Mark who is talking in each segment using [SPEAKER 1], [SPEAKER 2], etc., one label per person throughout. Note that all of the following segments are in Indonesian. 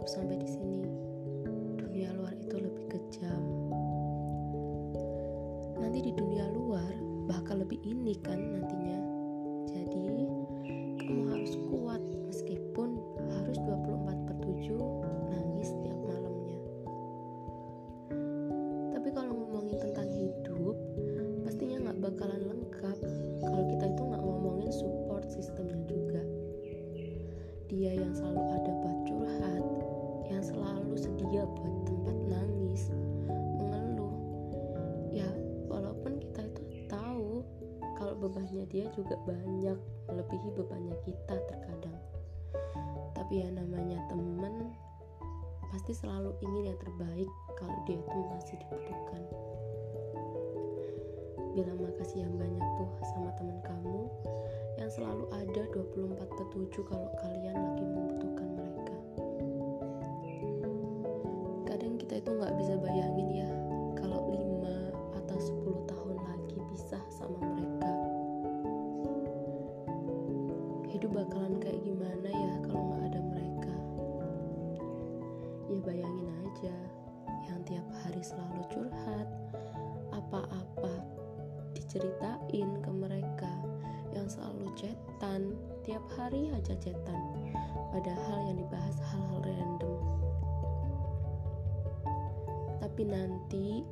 [SPEAKER 1] cukup sampai di sini. Dunia luar itu lebih kejam. Nanti di dunia luar bakal lebih ini kan nanti. Bebannya dia juga banyak melebihi bebannya kita terkadang. Tapi ya namanya temen pasti selalu ingin yang terbaik kalau dia itu masih dibutuhkan. Bilang makasih yang banyak tuh sama teman kamu yang selalu ada 24 per 7 kalau kalian lagi membutuhkan mereka. Kadang kita itu nggak bisa bayangin ya Hidup bakalan kayak gimana ya kalau nggak ada mereka? Ya bayangin aja yang tiap hari selalu curhat, apa-apa diceritain ke mereka yang selalu cetan tiap hari aja cetan padahal yang dibahas hal-hal random tapi nanti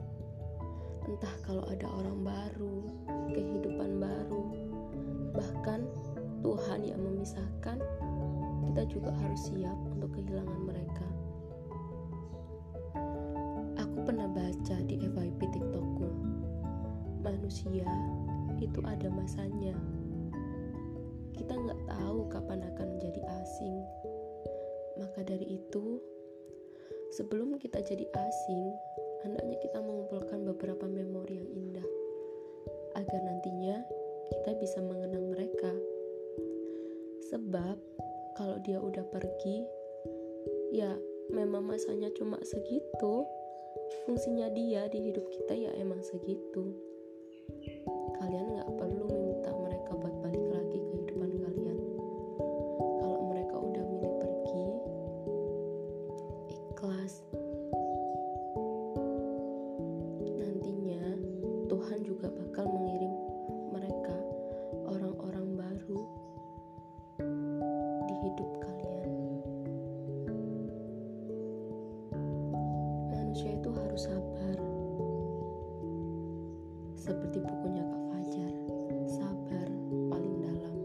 [SPEAKER 1] entah kalau ada orang baru kehidupan baru bahkan Tuhan yang memisahkan kita juga harus siap untuk kehilangan mereka aku pernah baca di FYP TikTokku manusia itu ada masanya kita nggak tahu kapan akan menjadi asing. Maka dari itu, sebelum kita jadi asing, hendaknya kita mengumpulkan beberapa memori yang indah, agar nantinya kita bisa mengenang mereka. Sebab, kalau dia udah pergi, ya memang masanya cuma segitu. Fungsinya dia di hidup kita ya emang segitu. Kalian nggak perlu minta mereka buat balik lagi ke kehidupan kalian. Kalau mereka udah milih pergi, ikhlas. Nantinya Tuhan juga bakal mengirim sabar. Seperti bukunya Kak Fajar, sabar paling dalam.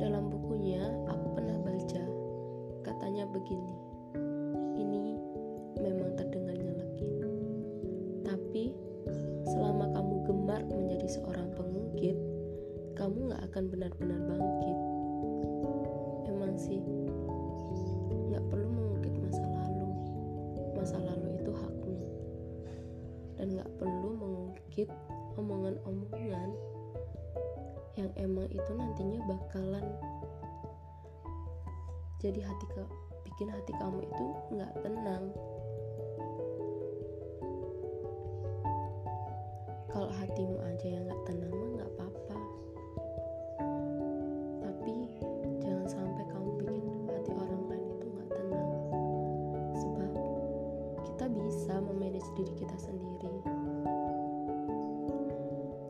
[SPEAKER 1] Dalam bukunya, aku pernah baca, katanya begini, ini memang terdengar nyelekit. Tapi, selama kamu gemar menjadi seorang pengungkit, kamu gak akan benar-benar bangkit. Yang emang itu nantinya bakalan jadi hati ke bikin hati kamu itu nggak tenang. Kalau hatimu aja yang nggak tenang mah nggak apa-apa. Tapi jangan sampai kamu bikin hati orang lain itu nggak tenang. Sebab kita bisa memanage diri kita sendiri.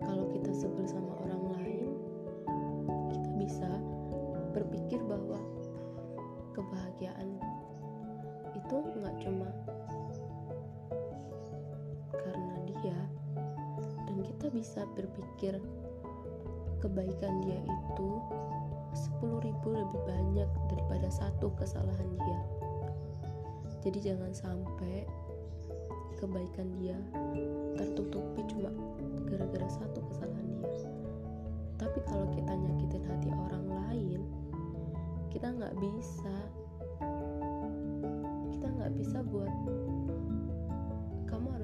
[SPEAKER 1] Kalau kita sebel sama orang kebahagiaan. Itu nggak cuma karena dia dan kita bisa berpikir kebaikan dia itu 10.000 lebih banyak daripada satu kesalahan dia. Jadi jangan sampai kebaikan dia tertutupi cuma gara-gara satu kesalahan dia. Tapi kalau kita nyakitin hati orang lain kita nggak bisa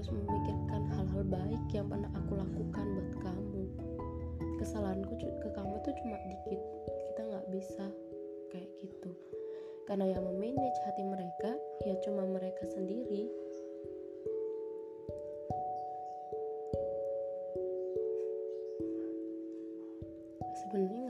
[SPEAKER 1] harus memikirkan hal-hal baik yang pernah aku lakukan buat kamu. Kesalahanku ke kamu tuh cuma dikit. Kita nggak bisa kayak gitu. Karena yang memanage hati mereka ya cuma mereka sendiri. Sebenarnya